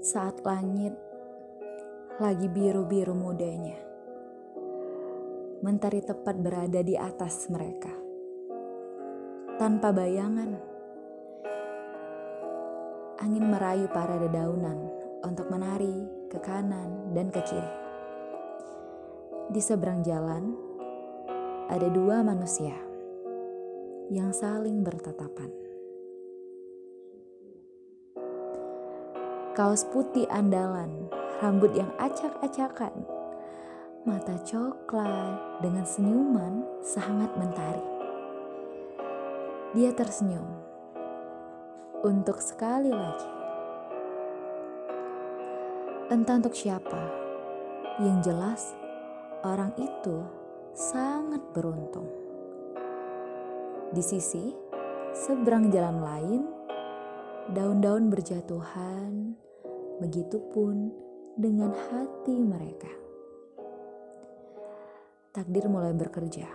saat langit lagi biru-biru mudanya. Mentari tepat berada di atas mereka. Tanpa bayangan, angin merayu para dedaunan untuk menari ke kanan dan ke kiri. Di seberang jalan, ada dua manusia yang saling bertatapan. Kaos putih andalan, rambut yang acak-acakan, mata coklat dengan senyuman sangat mentari. Dia tersenyum untuk sekali lagi. Entah untuk siapa, yang jelas orang itu sangat beruntung. Di sisi seberang jalan lain, daun-daun berjatuhan, begitupun dengan hati mereka. Takdir mulai bekerja.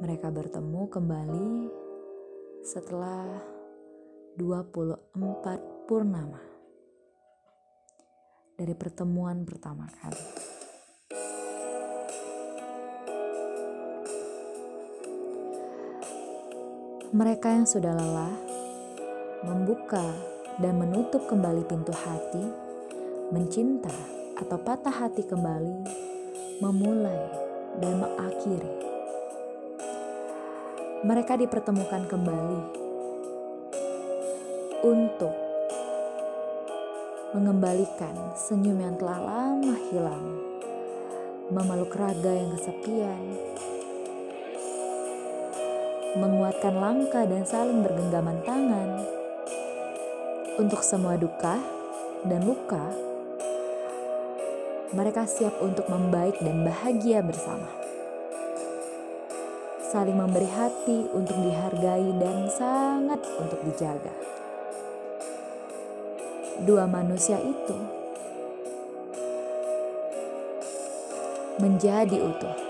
Mereka bertemu kembali setelah 24 purnama dari pertemuan pertama kali. Mereka yang sudah lelah membuka dan menutup kembali pintu hati, mencinta atau patah hati kembali, memulai dan mengakhiri. Mereka dipertemukan kembali untuk mengembalikan senyum yang telah lama hilang, memeluk raga yang kesepian, menguatkan langkah dan saling bergenggaman tangan untuk semua duka dan luka. Mereka siap untuk membaik dan bahagia bersama. Saling memberi hati untuk dihargai dan sangat untuk dijaga. Dua manusia itu menjadi utuh